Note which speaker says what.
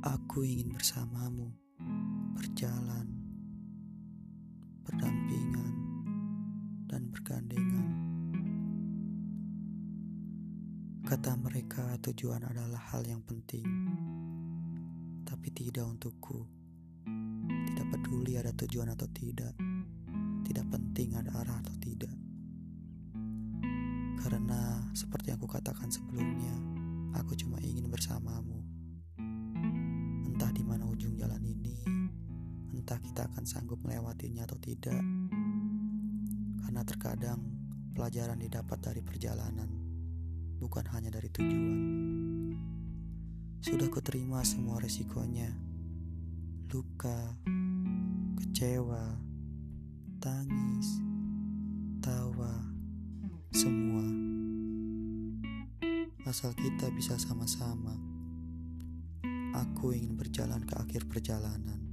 Speaker 1: Aku ingin bersamamu, berjalan, berdampingan, dan bergandengan. Kata mereka, tujuan adalah hal yang penting, tapi tidak untukku. Tidak peduli ada tujuan atau tidak, tidak penting ada arah atau tidak, karena seperti yang aku katakan sebelumnya, aku cuma ingin bersamamu entah kita akan sanggup melewatinya atau tidak. Karena terkadang pelajaran didapat dari perjalanan, bukan hanya dari tujuan. Sudah kuterima semua resikonya. Luka, kecewa, tangis, tawa, semua. Asal kita bisa sama-sama Aku ingin berjalan ke akhir perjalanan.